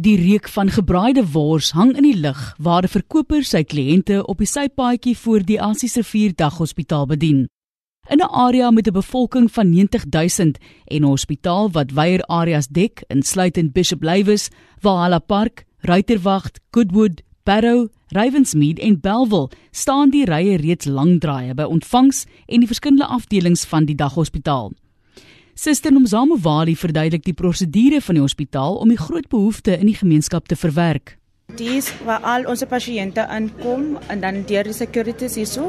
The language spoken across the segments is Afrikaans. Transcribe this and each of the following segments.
Die reuk van gebraaide wors hang in die lug waar 'n verkoper sy kliënte op die sypaadjie voor die Asiese Rivier Daghospitaal bedien. In 'n area met 'n bevolking van 90000 en 'n hospitaal wat weier areas dek, insluitend Bishop Lywes, Valhalla Park, Ruiterwag, Goodwood, Barrow, Ravensmead en Bellville, staan die rye reeds lank draaie by ontvangs en die verskillende afdelings van die daghospitaal. Suster Nomzamo Wali verduidelik die prosedure van die hospitaal om die groot behoeftes in die gemeenskap te verwerk. Dis waar al onze patiënten aankom en dan deur die securities hierso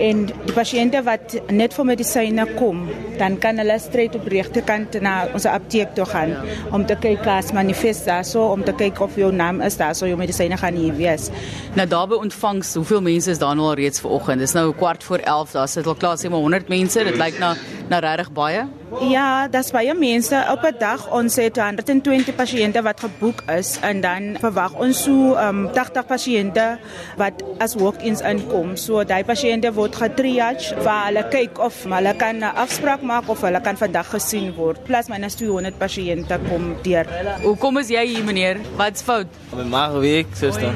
en die pasiënte wat net vir medisyne kom, dan kan hulle straight op regterkant na ons apteek toe gaan om te kyk as manifest daar so om te kyk of jou naam is daar so jou medisyne gaan hier wees. Nou daarby ontvangs, hoeveel mense is daar nou al reeds vanoggend? Dis nou 'n kwart voor 11, daar sit al klaar sê maar 100 mense. Dit lyk na na regtig baie. Ja, dis baie mense op 'n dag. Ons het 120 pasiënte wat geboek is en dan verwag ons so um 80 pasiënte wat as walk-ins inkom. So daai pasiënte word getriage waar hulle kyk of hulle kan 'n afspraak maak of hulle kan vandag gesien word. Plus minus 200 pasiënte kom deur. Hoekom is jy hier meneer? Wat's fout? My maag week, suster.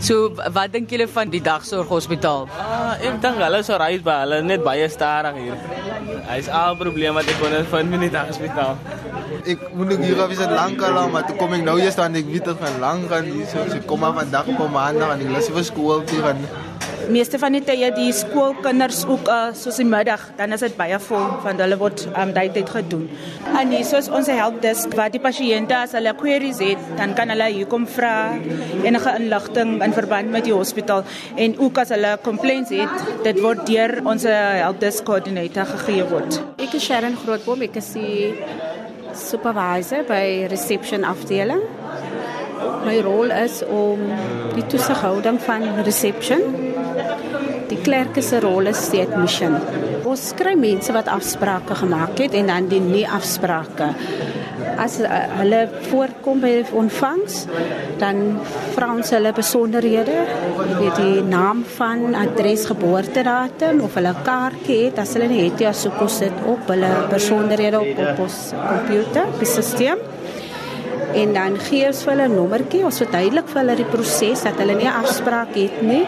So wat dink julle van die dagsorghospitaal? Ah, ek dink hulle sou ry by hulle net baie stadig hier. Hy's al probleem wat ek kon vind met die daghospitaal. Ek moet nog hier afsit lank al, maar toe kom ek nou eers dan ek weet dit gaan lank gaan hier so. So kom maar vandag op 'n maandag en ek lus vir skool toe gaan meeste van die tye die skoolkinders ook uh, soos die middag dan is dit baie vol want hulle word um, daai tyd gedoen. En hier soos ons helpdesk wat die pasiënte as hulle queries het, dan kan hulle hier kom vra enige inligting in verband met die hospitaal en ook as hulle complaints het, dit word deur ons helpdesk koördineerder gegee word. Ek is Sharon Grootboom, ek is die supervisor by reception afdeling. My rol is om die toesighouding van reception Die klerke se rol is die admission. Ons kry mense wat afsprake gemaak het en dan die nie afsprake. As uh, hulle voorkom by ontvangs, dan vra ons hulle besonderhede, weet die naam van adres, geboortedatum of hulle kaartjie het, as hulle nie het, ja, soek ons dit op hulle besonderhede op op ons komputer, die stelsel en dan gee ons vir hulle 'n nommertjie. Ons verduidelik vir hulle die proses dat hulle nie 'n afspraak het nie.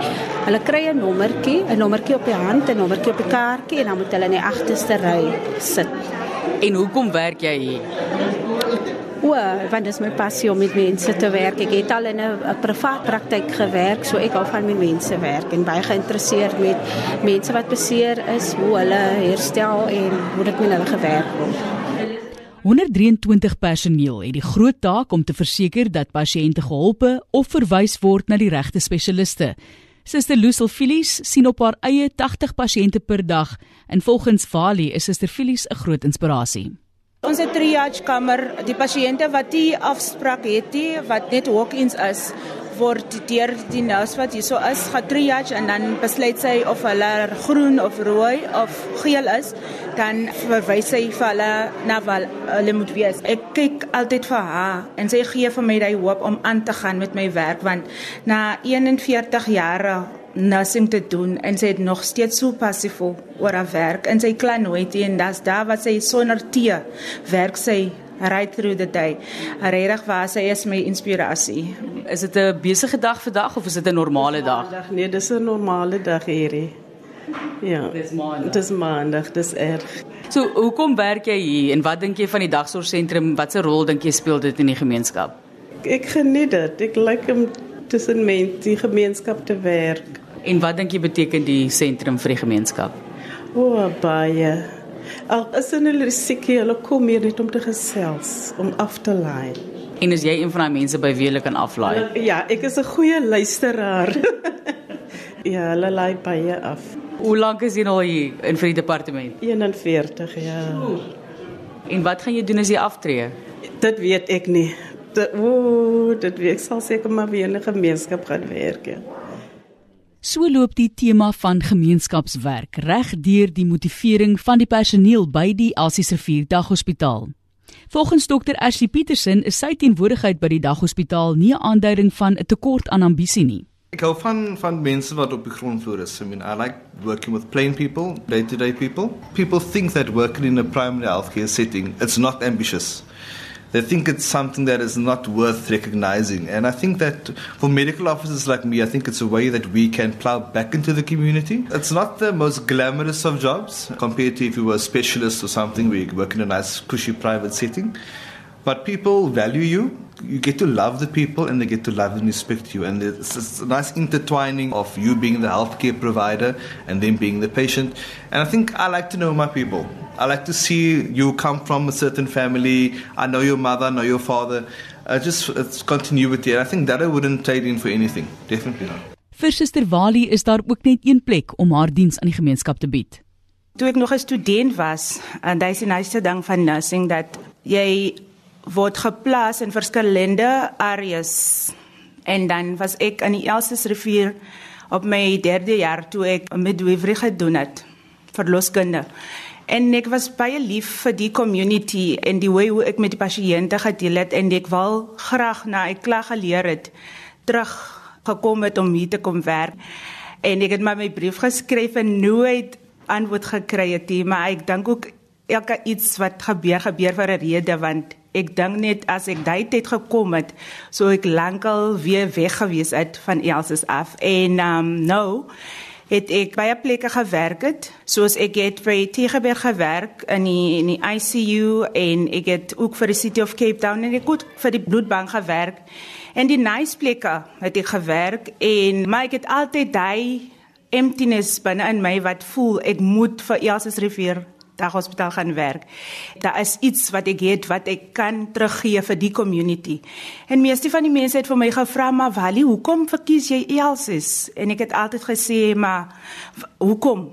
Hulle kry 'n nommertjie, 'n nommertjie op die hand, 'n nommertjie op die kaartjie en dan moet hulle in die agterste ry sit. En hoekom werk jy hier? O, want dit is my passie om met mense te werk. Ek het al in 'n privaat praktyk gewerk, so ek hou van met mense werk en baie geïnteresseerd met mense wat beseer is, hoe hulle herstel en hoe dit met hulle gewerk word. 123 personeel het die groot taak om te verseker dat pasiënte geholpe of verwys word na die regte spesialiste. Suster Lucille Phillies sien op haar eie 80 pasiënte per dag en volgens Vali is Suster Phillies 'n groot inspirasie. Ons het triage kamer, die pasiënte wat nie afspraak het nie, wat net walk-ins is, word deur die nurse wat hierso is getriage en dan besluit sy of hulle groen of rooi of geel is, dan verwys sy vir hulle na waar hulle moet wees. Ek kyk altyd vir haar en sy gee vir my daai hoop om aan te gaan met my werk want na 41 jare nursing te doen en sy het nog steeds so passief oor haar werk en sy kla nooit en dis daar wat sy sonder tee werk sy right through the day. Regtig waar sy is my inspirasie. Is dit 'n besige dag vandag of is dit 'n normale dag? dag? Nee, dis 'n normale dag hierdie. Ja. Dis maandag. Dis maandag, dis erg. So, hoekom werk jy hier en wat dink jy van die dagsorgsentrum? Watse rol dink jy speel dit in die gemeenskap? Ek geniet dit. Ek like om tussen mense die gemeenskap te werk. En wat dink jy beteken die sentrum vir die gemeenskap? O, oh, baie. Al is hulle siek, hulle kom hier net om te gesels, om af te laai. En is jy een van daai mense by wie jy kan aflaai? Ja, ek is 'n goeie luisteraar. ja, hulle laai baie af. Hoe lank is jy nou hier in vir die departement? 41 jaar. En wat gaan jy doen as jy aftree? Dit weet ek nie. Dit ooh, dit weet ek sal seker maar weer in 'n gemeenskap gaan werk. Ja. So loop die tema van gemeenskapswerk reg deur die motivering van die personeel by die Elsie Rivier Daghospitaal. Volgens dokter Ashley Petersen is sy teenwoordigheid by die daghospitaal nie 'n aanduiding van 'n tekort aan ambisie nie. Ek hou van van mense wat op die grondvloer is. I mean, I like working with plain people, day-to-day -day people. People think that working in a primary healthcare setting it's not ambitious. They think it's something that is not worth recognizing. And I think that for medical officers like me, I think it's a way that we can plow back into the community. It's not the most glamorous of jobs compared to if you were a specialist or something we work in a nice, cushy private setting. But people value you. You get to love the people and they get to love and respect you. And it's, it's a nice intertwining of you being the healthcare provider and them being the patient. And I think I like to know my people. I like to see you come from a certain family. I know your mother, I know your father. Uh, just it's continuity. And I think that I wouldn't trade in for anything. Definitely not. Vir Suster Wali is daar ook net een plek om haar diens aan die gemeenskap te bied. Toe ek nog 'n student was, en dis die nice ding van nursing dat jy word geplaas in verskillende areas. En dan was ek aan die Elsies rivier op my derde jaar toe ek midwifery gedoen het vir loskunde. En ek was baie lief vir die community en die hoe hoe ek met die pasiënte gedeel het en ek wil graag na ek klaar geleer het terug gekom het om hier te kom werk. En ek het maar my brief geskryf en nooit antwoord gekry het nie, maar ek dink ook elke iets wat gebeur gebeur vir 'n rede want ek dink net as ek daai tyd gekom het, sou ek lankal weer weg gewees het van Elsies af. En um nou het ek baie plekke gewerk het, soos ek het by Tegeberg gewerk in die in die ICU en ek het ook vir die City of Cape Town en ek het vir die bloedbank gewerk. En die nice plekke het ek gewerk en maar ek het altyd daai emptiness binne in my wat voel ek moet vir Elsies rivier daghospitaal gaan werk. Daar is iets wat ek het wat ek kan teruggee vir die community. En meeste van die mense het vir my gevra maar Wally, hoekom verkies jy Elsies? En ek het altyd gesê maar hoekom?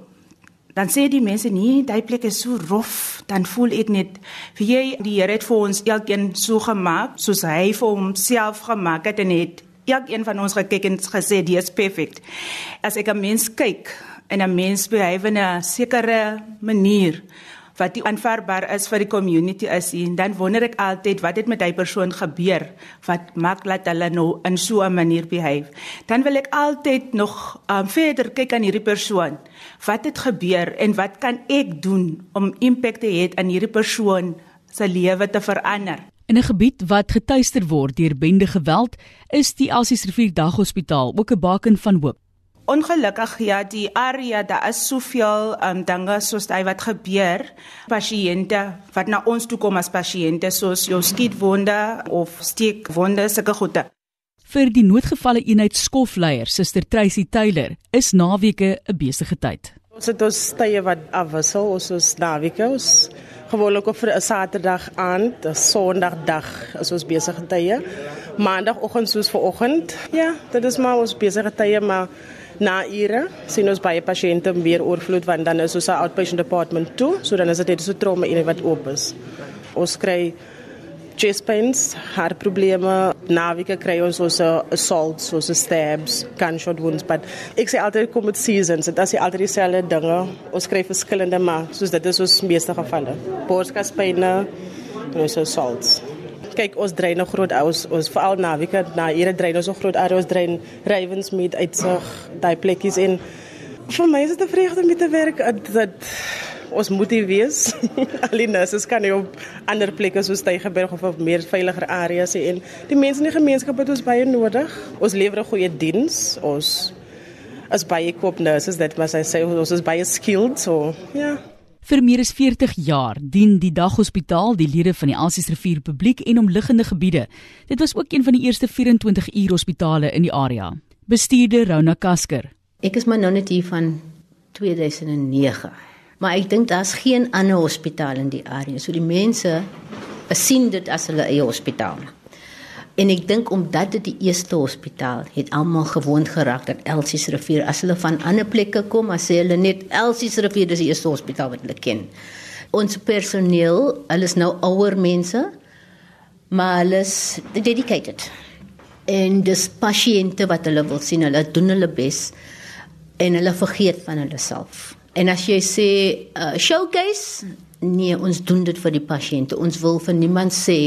Dan sê die mense nee, daai plek is so rof, dan voel ek net vir jy die Here het vir ons elkeen so gemaak soos hy vir homself gemaak het en het elkeen van ons gekyk en gesê dit is perfek. As ek 'n mens kyk en 'n mens behywe in 'n sekere manier wat die aanvaarbaar is vir die community is en dan wonder ek altyd wat het met daai persoon gebeur wat maak dat hulle nou in so 'n manier behywe dan wil ek altyd nog um, verder kyk aan hierdie persoon. Wat het gebeur en wat kan ek doen om impak te hê aan hierdie persoon se lewe te verander? In 'n gebied wat getuister word deur bende geweld, is die Elsies Rivier Daghospitaal ook 'n baken van hoop. Ongelukkig ja, die area daar is soveel um dinge soos hy wat gebeur. Pasiënte wat na ons toe kom as pasiënte soos jou skietwonde of steekwonde sulke goede. Vir die noodgevalle eenheid skofleier, Suster Tracy Taylor, is naweke 'n besige tyd. Ons het ons tye wat afwissel, ons is naweke ons gewoonlik op vir 'n Saterdag aand, 'n Sondagdag is ons besige tye. Maandagoggend soos vanoggend. Ja, dit is maar ons besige tye maar na ure sien ons baie pasiënte weer oorvloed want dan is ons 'n outpatient department toe, so dan is dit net so trauma eenheid wat oop is. Ons kry chest pains, hartprobleme, naweke kry ons ons assaults, soos stabs, gunshot wounds, but ek sê altyd kom met seasons, dit is altyd dieselfde dinge. Ons kry verskillende maar soos dit is ons meeste gevalle. Borskaspyne, ons assaults kyk ons drein 'n groot ons ons veral naweke na hierdie drein ons 'n groot ons drein Ravensmead uitsig daai plekkies en vir my is dit 'n vreugde om te werk dat ons moet hier wees. Alinus is kan nie op ander plekke soos Tygerberg of op meer veiliger areas hê en die mense in die gemeenskap het ons baie nodig. Ons lewer 'n goeie diens. Ons as baie koop nurses dit was I say ons is baie skilled so ja. yeah. Vir meer as 40 jaar dien die daghospitaal die lede van die Elsies rivier publiek en omliggende gebiede. Dit was ook een van die eerste 24 uur hospitale in die area. Bestuurder Rona Kasker. Ek is maar nou net hier van 2009. Maar ek dink daar's geen ander hospitaal in die area. So die mense sien dit as hulle eie hospitaal. En ek dink omdat dit die eerste hospitaal het almal gewoond geraak dat Elsies rivier as hulle van ander plekke kom, as hulle net Elsies rivier is die eerste hospitaal wat hulle ken. Ons personeel, hulle is nou ouer mense, maar hulle is dedicated. En dis pasiënte wat hulle wil sien, hulle doen hulle bes en hulle vergeet van hulle self. En as jy sê uh, showcase, nee, ons doen dit vir die pasiënte. Ons wil vir niemand sê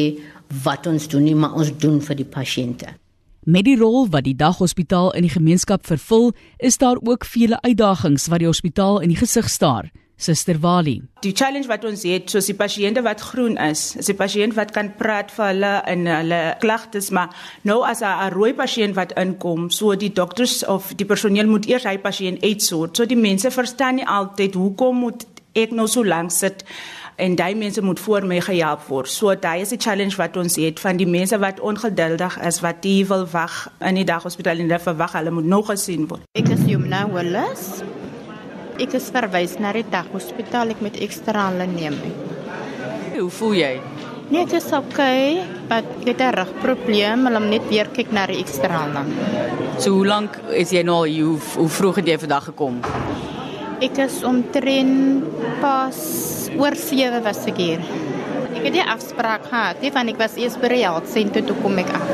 wat ons doen nie, maar ons doen vir die pasiënte. Met die rol wat die daghospitaal in die gemeenskap vervul, is daar ook vele uitdagings wat die hospitaal in die gesig staar. Suster Wali. Die challenge wat ons het, soos die pasiënte wat groen is, is die pasiënt wat kan praat vir hulle en hulle klagtes, maar nou as 'n rooi pasiënt wat inkom, so die dokters of die personeel moet eers hy pasiënt uitsort. So die mense verstaan nie altyd hoekom moet ek nou so lank sit en daai mense moet voor my gehelp word. So daai is die challenge wat ons het van die mense wat ongeduldig is wat die wil wag in die daghospitaal en hulle verwag hulle moet nog gesien word. Ek is Jumna Willis. Ek is verwys na die daghospitaal ek met ekstra hulle neem. Hoe voel jy? Nee, dit is okay, maar ek het 'n rugprobleem, hulle moet net weer kyk na die ekstra hulle. So hoe lank is jy nou al hier? Hoe, hoe vroeg het jy vandag gekom? Ek is omtrent pas oor 7 was ek hier. Ek het 'n afspraak gehad, nie van ek was eers by health center toe kom ek af.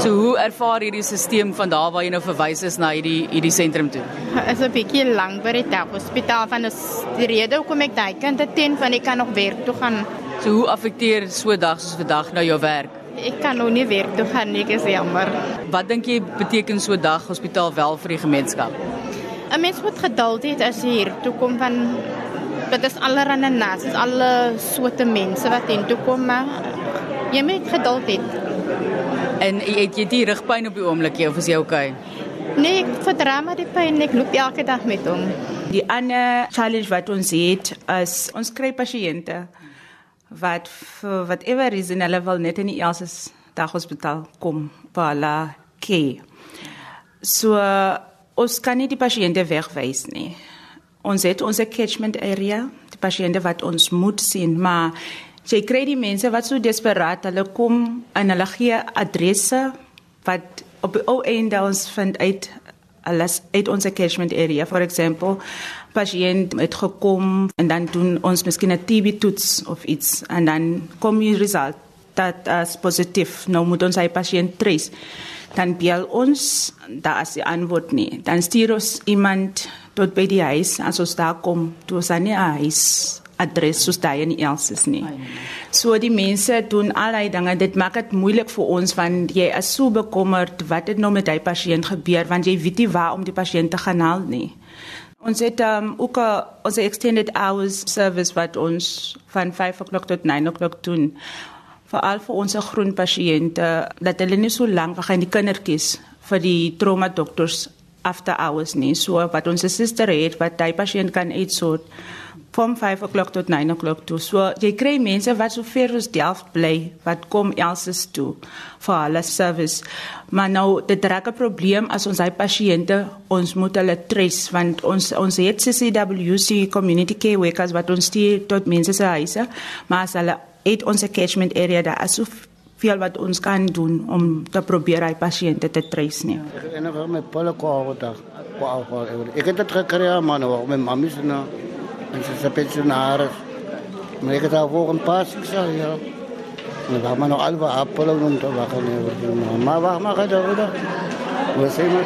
So hoe ervaar hierdie stelsel van daar waar jy nou verwys is na hierdie hierdie sentrum toe? Is 'n bietjie lank by die hospitaal van die rede hoekom ek daai kant teen van ek kan nog werk toe gaan. So hoe affekteer so 'n dag soos vandag nou jou werk? Ek kan nou nie werk toe gaan nie, ek is jammer. Wat dink jy beteken so 'n dag hospitaal wel vir die gemeenskap? 'n Mens moet geduld hê as jy hier toe kom van dit is allerhande nas, is alle soorte mense wat hier toe kom, maar jy moet geduld hê. En het jy die rugpyn op die oomblik of is jy okay? Nee, ek verdra maar die pyn, ek loop elke dag met hom. Die ander challenge wat ons het is ons kry pasiënte wat vir whatever reason hulle wil net in die Elsies daghospitaal kom vir hulle care. So ons kan nie die pasiënte wegwys nie. Ons het ons catchment area, die pasiënte wat ons moet sien, maar jy kry die mense wat so desperaat, hulle kom en hulle gee adresse wat op die ou einde ons vind uit alles uit ons catchment area. For example pasiënt het gekom en dan doen ons miskien 'n TB toets of iets en dan kom die result dat as positief. Nou moet ons hy pasiënt trace dan bel ons daar is die antwoord nie dan stuur ons iemand tot by die huis as ons daar kom toe ons aan die huis adres soos daai in Elsies nie. So die mense doen allerlei dinge. Dit maak dit moeilik vir ons want jy is so bekommerd wat het nou met daai pasiënt gebeur want jy weet nie waar om die pasiënt te gaan haal nie. Ons het um, ook 'n ons extended hours service wat ons van 5:00 tot 9:00 doen. Veral vir ons groen pasiënte dat hulle nie so lank wag in die kindertjies vir die trauma dokters after hours nie. So wat ons suster het wat daai pasiënt kan uitsort van 5 o'clock tot 9 o'clock toe. So jy kry mense wat so ver as Delft bly wat kom elses toe vir hulle service. Maar nou dit raak 'n probleem as ons hy pasiënte ons moet hulle trace want ons ons het CCWC community care workers wat ons stuur tot mense se huise, maar as hulle het ons catchment area daar is veel wat ons kan doen om te probeer hy pasiënte te trace nie. En nog met polle kwao dag. Kwao. Ek het dit gekry maar nou met nou en ze zijn pensionaris. Maar ik heb daar voor een pas gezegd, ja. En wacht maar nog alle appelen om te wachten. Maar wacht maar geduldig.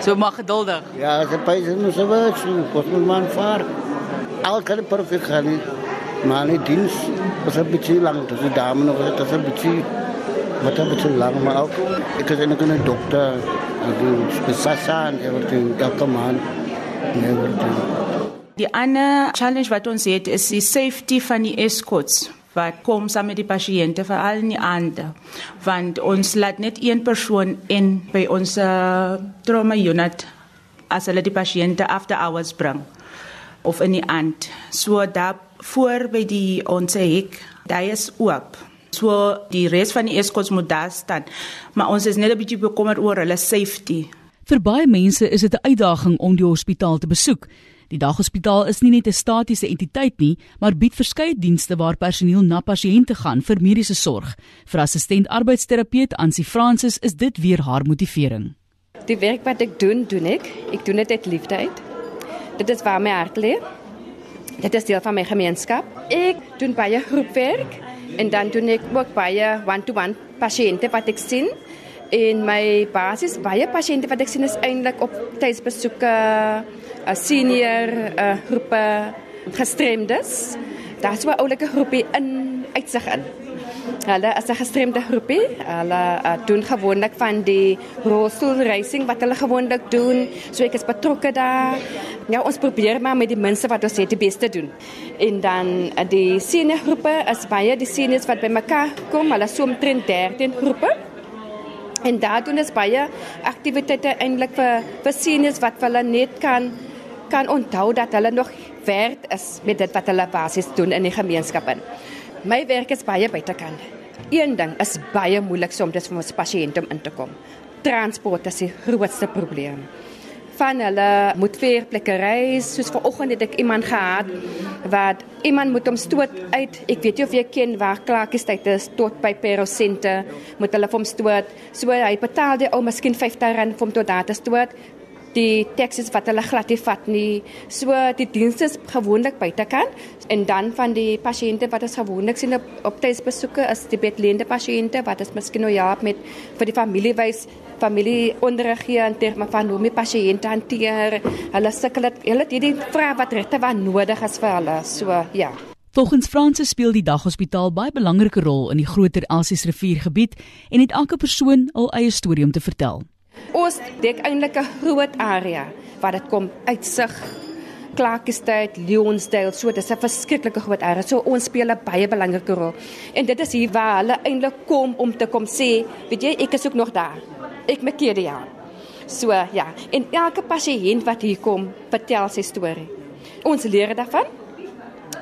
Zo maar geduldig? Ja, ze pijzen ze werk. Kost me man vaar. Al kan het perfect gaan niet. Maar niet dienst. Dat is een beetje lang. Dat is de dame nog. Dat is een beetje... Wat een beetje lang. Maar ook... Ik heb een dokter. Ik doe sassa en everything. Elke maand. En everything. Die ander challenge wat ons het is die safety van die escorts wat kom saam met die pasiënte veral in die aande want ons laat net een persoon in by ons uh, trauma unit as hulle die pasiënte after hours bring of in die aand so daar voor by die ons hek daai is oop so die res van die escorts moet daar staan maar ons is net 'n bietjie bekommerd oor hulle safety vir baie mense is dit 'n uitdaging om die hospitaal te besoek Die daghospitaal is nie net 'n statiese entiteit nie, maar bied verskeie dienste waar personeel na pasiënte gaan vir mediese sorg. Vir assistent arbeidsterapeut Ansie Francis is dit weer haar motivering. Die werk wat ek doen, doen ek. Ek doen dit uit liefde uit. Dit is waar my hart lê. Dit is deel van my gemeenskap. Ek doen baie groepwerk en dan doen ek ook baie one-to-one pasiënte wat ek sien. En my basis baie pasiënte wat ek sien is eintlik op tydsbesoeke 'n senior uh, groepe gestremdes. Daar's 'n oulike groepie in uitsig in. Hulle is 'n gestremde groepie. Hulle uh, doen gewoonlik van die rolstoel racing wat hulle gewoonlik doen. So ek is betrokke daar. Ja, ons probeer maar met die mense wat ons het die beste doen. En dan uh, die senior groepe is baie die seniors wat bymekaar kom. Hulle so omtrent 13 groepe. En daar doen ons baie aktiwiteite eintlik vir vir seniors wat hulle net kan kan onthou dat hulle nog werd is met dit wat hulle basies doen in die gemeenskap in. My werk is baie buitekant. Een ding is baie moeilik soms vir ons pasiënte om in te kom. Transport is die grootste probleem. Van hulle moet vier plekke reis. Soos vanoggend het ek iemand gehad wat iemand moet hom stoot uit. Ek weet nie of jy ken waar Klaakiestyd is tot by Perosente moet hulle hom stoot. So hy betaal die ou miskien R50 vir hom tot daar te stoot die taxis wat hulle glad nie vat nie. So die dienste is gewoonlik buitekant en dan van die pasiënte wat ons gewoonlik sien op op tuisbesoeke is die bedlende pasiënte wat ons miskien nou ja met vir die familie wys familie onderrig gee in terme van hoe die pasiënte hanteer. Hulle sukkel dit hulle het hierdie vrae wat regte wat nodig is vir hulle. So ja. Volgens Franse speel die daghospitaal baie belangrike rol in die groter Elsies riviergebied en het elke persoon al eie storie om te vertel. Ons dek eintlik 'n groot area wat dit kom uitsig Clarkestad, Leonsdale, so dit is 'n verskriklike groot area. So ons speel 'n baie belangrike rol. En dit is hier waar hulle eintlik kom om te kom sê, weet jy, ek is ook nog daar. Ek maak hier die jaar. So ja, en elke pasiënt wat hier kom, vertel sy storie. Ons leer daarvan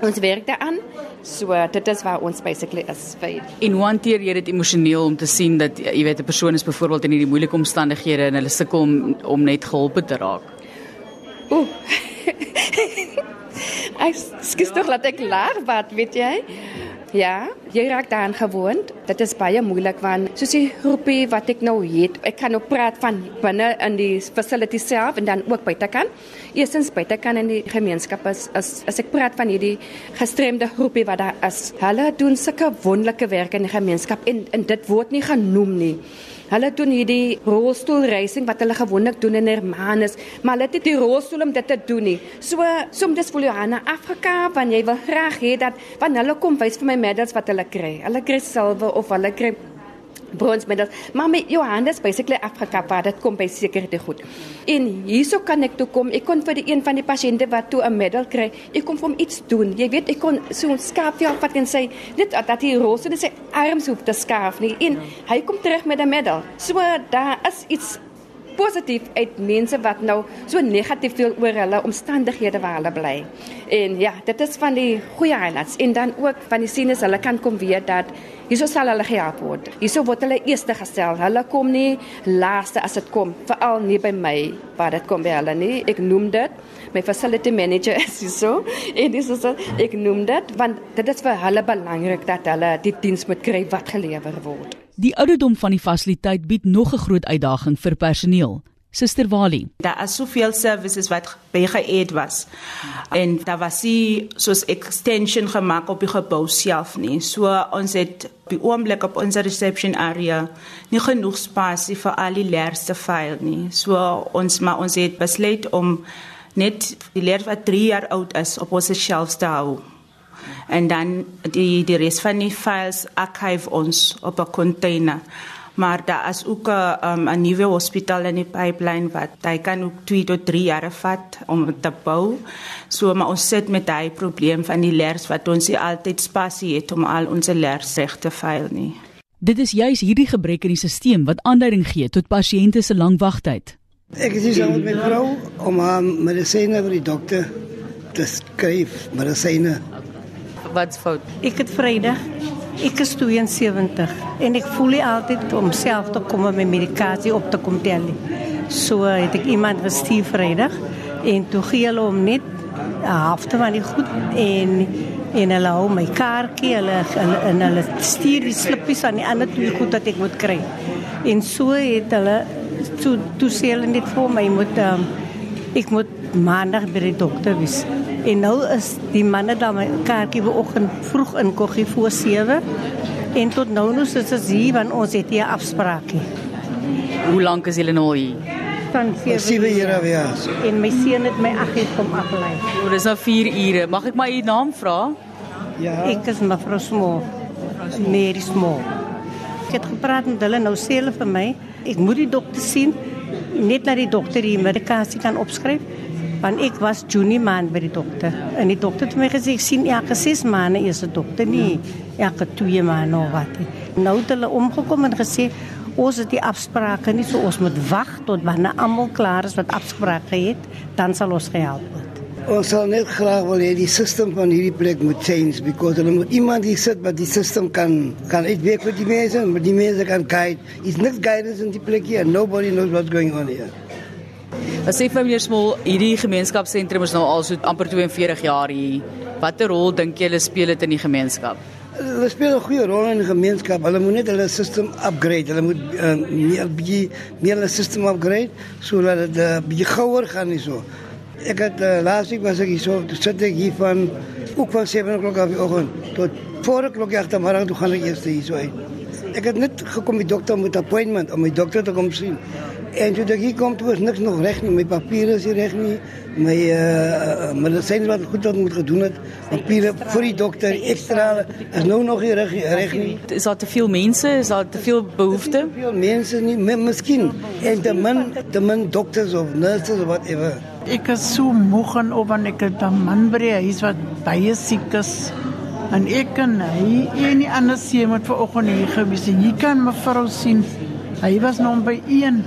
ons werk daaraan. So dit is waar ons basically is vir. En hoe hanteer jy dit emosioneel om te sien dat jy weet 'n persoon is byvoorbeeld in hierdie moeilike omstandighede en hulle sukkel om om net gehelp te raak? Ooh. ek skiet tog laat ek lag wat weet jy? Ja, jy raak daaraan gewoond. Dit is baie moeilik want soos die groepie wat ek nou het, ek kan nou praat van binne in die facility self en dan ook buitekant. Eerstens buitekant in die gemeenskap is as as ek praat van hierdie gestremde groepie wat daar is. Hulle doen sulke wonderlike werk in die gemeenskap en en dit word nie genoem nie. Hulle doen hierdie rolstoel racing wat hulle gewoonlik doen in Hermanus, maar hulle het nie die rolstoel om dit te doen nie. So soms voel jy aan Afrika wanneer jy wil graag hê dat wanneer hulle kom wys vir my medals wat hulle kry. Hulle kry silwer of hulle kry bronsmedals. Maar met Johannes basically Afrika waar dit kom by sekerheid goed. En hierso kan ek toe kom. Ek kon vir die een van die pasiënte wat toe 'n medal kry, ek kon vir hom iets doen. Jy weet, ek kon so 'n skaap vir hom vat en sê net dat hy roos en sy arms hoef te skaaf nie. En hy kom terug met 'n medal. So daar is iets positief uit mense wat nou so negatief voel oor hulle omstandighede waar hulle bly. En ja, dit is van die goeie highlights en dan ook van die sienes hulle kan kom weet dat Hierso sal hulle gehelp word. Hierso word hulle eerste gestel. Hulle kom nie laaste as dit kom, veral nie by my waar dit kom by hulle nie. Ek noem dit my facility manager is hierso. En dis so ek noem dit want dit is vir hulle belangrik dat hulle die diens moet kry wat gelewer word. Die ouderdom van die fasiliteit bied nog 'n groot uitdaging vir personeel. Suster Wali. Daar is soveel services wat BGE was. En daar was sie soos extension gemaak op die gebou self nie. So ons het die oomblik op ons reception area nie genoeg spasie vir al die leerste file nie. So ons maar ons het besluit om net die leer wat 3 jaar oud is op ons shelves te hou. En dan die die res van die files archive ons op 'n container maar daar is ook 'n um, 'n nuwe hospitaal in die pipeline wat hy kan ook 2 tot 3 jare vat om te bou. So maar ons sit met daai probleem van die leers wat ons nie altyd spasie het om al ons leers reg te veil nie. Dit is juis hierdie gebrek in die stelsel wat aanleiding gee tot pasiënte se lang wagtyd. Ek is hier met my vrou om haar medisyne vir die dokter te skryf, medisyne. Wat's fout? Ek het Vrydag Ek is 72 en ek voel nie altyd om self te kom met my medikasie op te kom tel nie. So het ek iemand gestuur Vrydag en toe gee hulle hom net 'n halfte van die goed en en hulle hou my kaartjie, hulle hulle en hulle stuur die slippies aan die ander twee goed wat ek moet kry. En so het hulle toe toe sê hulle net vir my moet um, ek moet maandag by die dokter wees. En nou is die manne daar my kaartjie vanoggend vroeg in koggie voor 7 en tot nou nou is dit hier want ons het hier afspraakie. Hoe lank is julle nou hier? Van 7 ure af ja. En my seun het my agter kom aflei. O, dis nou 4 ure. Mag ek maar u naam vra? Ja. Ek is mevrou Smo. Mary Small. Ek het gepraat met hulle nou sê hulle vir my, ek moet die dokter sien net dat die dokter die medikasie kan opskryf. Want ek was Junie maand by die dokter en die dokter het my gesê ek sien elke 6 maande is 'n dokter nie elke 2 maande of wat. Nou het hulle omgekom en gesê ons het die afsprake nie so ons moet wag tot wanneer almal klaar is wat afsprake het, dan sal ons gehelp word. Ons sal net graag wil hê die stelsel van hierdie plek moet change because hulle moet iemand die sit wat die stelsel kan kan uitwerk vir die mense, maar die mense kan guide. It's not guidance in die plek hier. Nobody knows what's going on here. As sê vir meneer Smol, hierdie gemeenskapsentrum is nou al so amper 42 jaar hier. Watter rol dink jy hulle speel dit in die gemeenskap? Hulle speel 'n goeie rol in die gemeenskap. Hulle moet net hulle stelsel upgrade. Hulle moet uh, meer bietjie meer hulle stelsel upgrade sodat dit uh, bietjie gouer gaan nie so. Ek het uh, laasweek was ek hier so, toe sit ek hier van ook van 7:00 af die oggend tot 4:00 agtermiddag toe gaan ek eers hier so uit. Ek het net gekom die dokter met appointment om my dokter te kom sien. En toe ek hier kom, toe is niks nog reg nie. My papiere is nie reg nie. My uh medisyne wat goed wat moet gedoen het. Papiere vir die dokter ekstra is nou nog nie reg reg nie. Is daar te veel mense? Is daar te veel behoefte? Te veel mense nie, miskien. En te min te min dokters of nurses of whatever. Ek is so moeg en op en ek het 'n man die huis wat baie siek is. En ek kan hy en die ander seun moet vanoggend hier gewees. Hier kan mevrou sien. Hy was by een.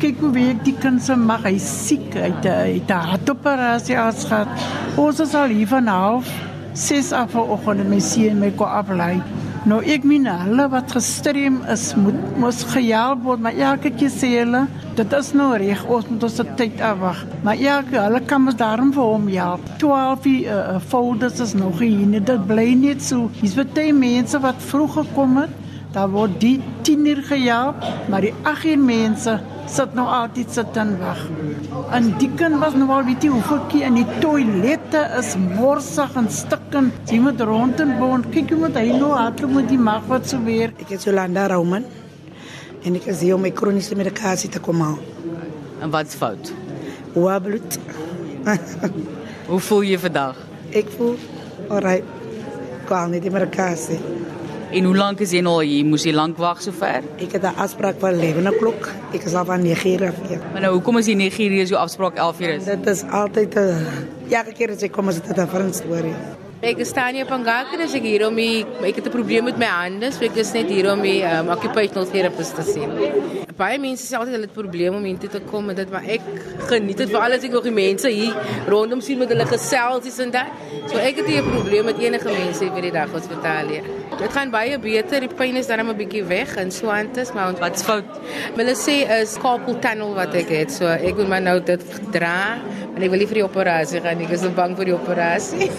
Kyk hoe werk die kind se mag. Hy siek. Hy het 'n hartoperasie gehad. Ons is al hier van half 6 af vanoggend en my seun my kom aflei. Nou ek meen hulle wat gestreem is moet mos gehelp word, maar elke keer sê hulle dit is nou reg, ons moet ons tyd afwag. Maar elke hulle kan mos daarom vir hom help. 12 uh, folders is nog hier, dit bly net so. Dis baie mense wat vroeg gekom het Daar word die 10 uur gehelp, maar die 8 uur mense sit nou altyd sit en wag. En die kind was nou al weet jy hoeveel keer in die toilette is morsig en stikken. Jy moet rond en boon. Kyk hoe moet hy nou hardloop met die mag wat so weer. Ek is Jolanda Rauman en ek is hier om my kroniese medikasie te kom haal. En wat's fout? Hoë bloed. Hoe voel jy vandag? Ek voel alright. Kan nie die medikasie. En hoe lank is jy nou hier? Moes jy lank wag sover? Ek het 'n afspraak vir 11:00. Ek is al van 9:00 af hier. Maar nou, hoekom is jy 9:00 as jou afspraak 11:00 is? Dit is altyd 'n uh, ja, keer as ek kom as dit 'n different story. Ek staan hier op 'n gak en as ek hier om die ek het 'n probleem met my hande, so ek is net hier om die um, occupational therapist te sien. Baie mense sê altyd hulle het probleme om hier te kom en dit maar ek geniet dit veral as ek nog die mense hier rondom sien met hulle geselsies en dat. So ek het hier 'n probleem met enige mense vir die dag hospitaal hier. Dit gaan baie beter, die pyn is dan 'n bietjie weg en so aantes, maar wat's fout? Hulle sê is carpal tunnel wat ek het. So ek moet maar nou dit dra en ek wil nie vir die operasie gaan nie. Ek is so bang vir die operasie.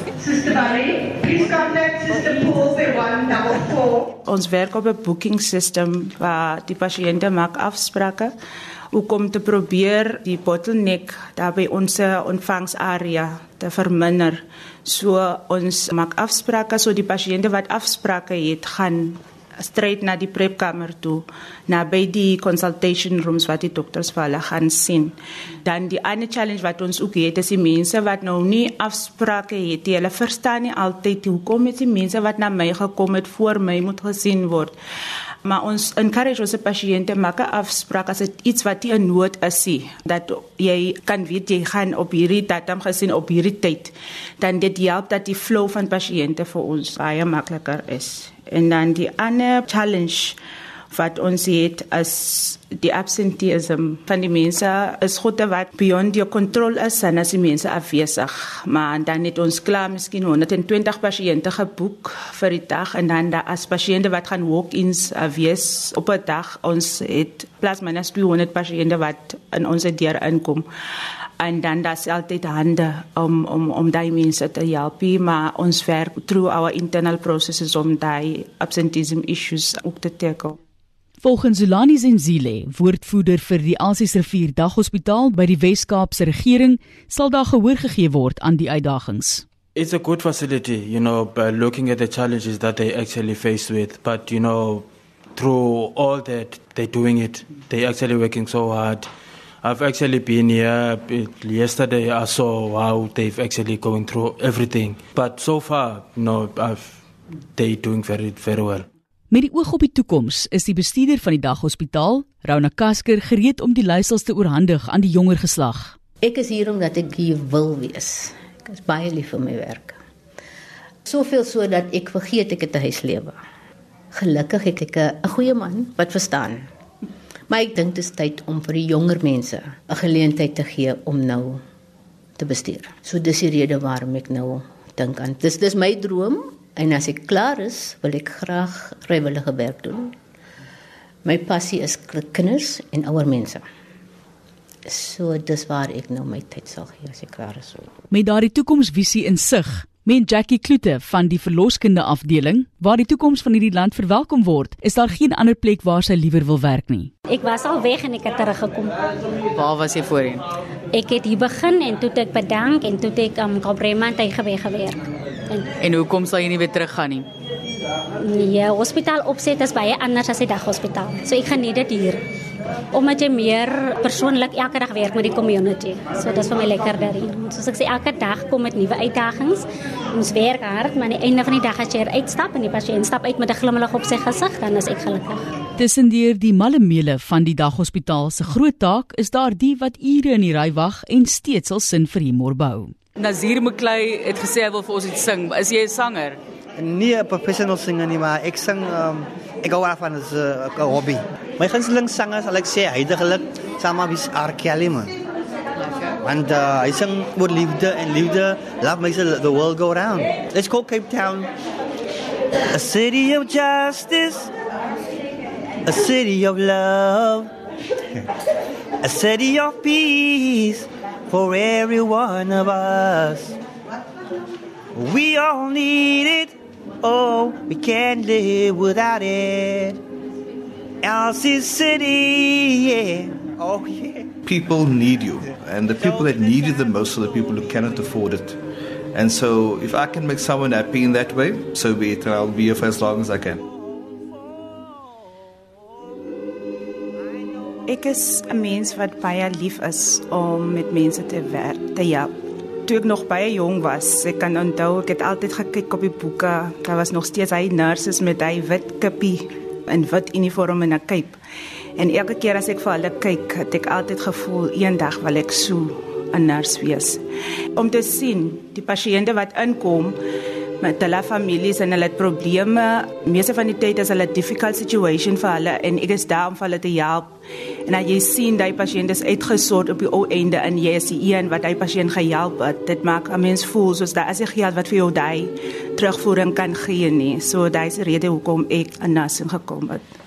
Please contact Sister Paul by 144. Ons werk op 'n booking system waar die pasiënte maak afsprake om te probeer die bottleneck daar by ons ontvangsarea te verminder. So ons maak afsprake so die pasiënte wat afsprake het gaan straight na die prepkamer toe na by die consultation rooms wat die dokters vir hulle gaan sien. Dan die ander challenge wat ons ook het is die mense wat nou nie afsprake het nie. Hulle verstaan nie altyd hoekom dit die mense wat na my gekom het voor my moet gesien word. Maar ons encourage ons pasiënte maak 'n afspraak as dit iets wat nie 'n nood is nie dat jy kan weet jy gaan op hierdie datum gesien op hierdie tyd dan dit help dat die flow van pasiënte vir ons baie makliker is. En dan die ander challenge wat ons het as die absenteeism van die mense is goed wat beyond your control is en as die mense afwesig. Maar dan het ons klaar miskien 120 pasiënte geboek vir die dag en dan daar as pasiënte wat gaan walk-ins afwees op 'n dag ons het plus minus 200 pasiënte wat in ons deur inkom en dan daar's altyd hande om om om daai mense te help maar ons werk through our internal processes om daai absenteeism issues op te tackle Volgens Zulani Zenzile, woordvoerder vir die Asies Rivier Daghospitaal by die Wes-Kaapse regering, sal daar gehoor gegee word aan die uitdagings. It's a good facility, you know, by looking at the challenges that they actually face with, but you know, through all that they're doing it, they're actually working so hard. I've actually been here yesterday. I saw how they've actually going through everything. But so far, you know, I've, they're doing very, very well. Met die oog op die toekoms is die bestuurder van die daghospitaal, Rona Kasker, gereed om die leiersels te oorhandig aan die jonger geslag. Ek is hier omdat ek hier wil wees. Ek is baie lief vir my werk. Soveel so dat ek vergeet ek het 'n huislewe. Gelukkig het ek 'n goeie man wat verstaan. Maar ek dink dit is tyd om vir die jonger mense 'n geleentheid te gee om nou te bestuur. So dis die rede waarom ek nou dink aan. Dis dis my droom en as ek klaar is, wil ek graag vrywillige werk doen. My passie is kinders en ouer mense. So dis waar ek nou my tyd sal gee as ek klaar is. Met daardie toekomsvisie in sig, met Jackie Kloete van die verloskunde afdeling, waar die toekoms van hierdie land verwelkom word, is daar geen ander plek waar sy liewer wil werk nie. Ek was al weg en ek het teruggekom. Waar was jy voorheen? Ek het hier begin en toe het ek bedank en toe het ek um, Kabremand tegewe gewerk. En En hoekom sal jy nie weer teruggaan nie? die hospitaal opset is baie anders as die daghospitaal. So ek geniet dit hier. Omdat jy meer persoonlik elke dag werk met die community. So dis vir my lekkerder hier. Soos ek sê elke dag kom met nuwe uitdagings. Ons werk hard, maar aan die einde van die dag as jy uitstap en die pasiënt stap uit met 'n glimlag op sy gesig, dan is ek gelukkig. Tussendeur die mallemele van die daghospitaal se groot taak is daar die wat ure in die ry wag en steeds al sin vir humor bou. Nazir Muklei het gesê hy wil vir ons iets sing. Is jy 'n sanger? Nie 'n professional singer nie, maar ek sing um, ek hou daarvan as 'n uh, hobby. My gunsteling sanger sal ek sê heidaglik saam met R. Man. Want uh, hy sing oor liefde en liefde laat mense the world go round. Let's call Cape Town a city of justice, a city of love, a city of peace for every one of us. We all need it. Oh, we can't live without it. Elsie's City, yeah. Oh, yeah. People need you, and the people that need you the most are the people who cannot afford it. And so, if I can make someone happy in that way, so be it. I'll be here for as long as I can. Ek is 'n mens wat baie lief is om met mense te werk, te help. Toe ek nog baie jong was, ek kan onthou ek het altyd gekyk op die boeke. Daar was nog steeds hy nurses met hy wit kippie en wit uniform en 'n cape. En elke keer as ek vir hulle kyk, het ek altyd gevoel eendag wil ek so 'n nurse wees. Om te sien die pasiënte wat inkom met hulle families en hulle het probleme. Meeste van die tyd is hulle 'n difficult situation vir hulle en ek is daar om hulle te help. En as jy sien dat die pasiënt is uitgesort op die ou einde en jy is die een wat hy pasiënt gehelp het, dit maak 'n mens voel soos dat as jy geld wat vir jou daai terugvoering kan gee nie. So daai is die rede hoekom ek 'n nursing gekom het.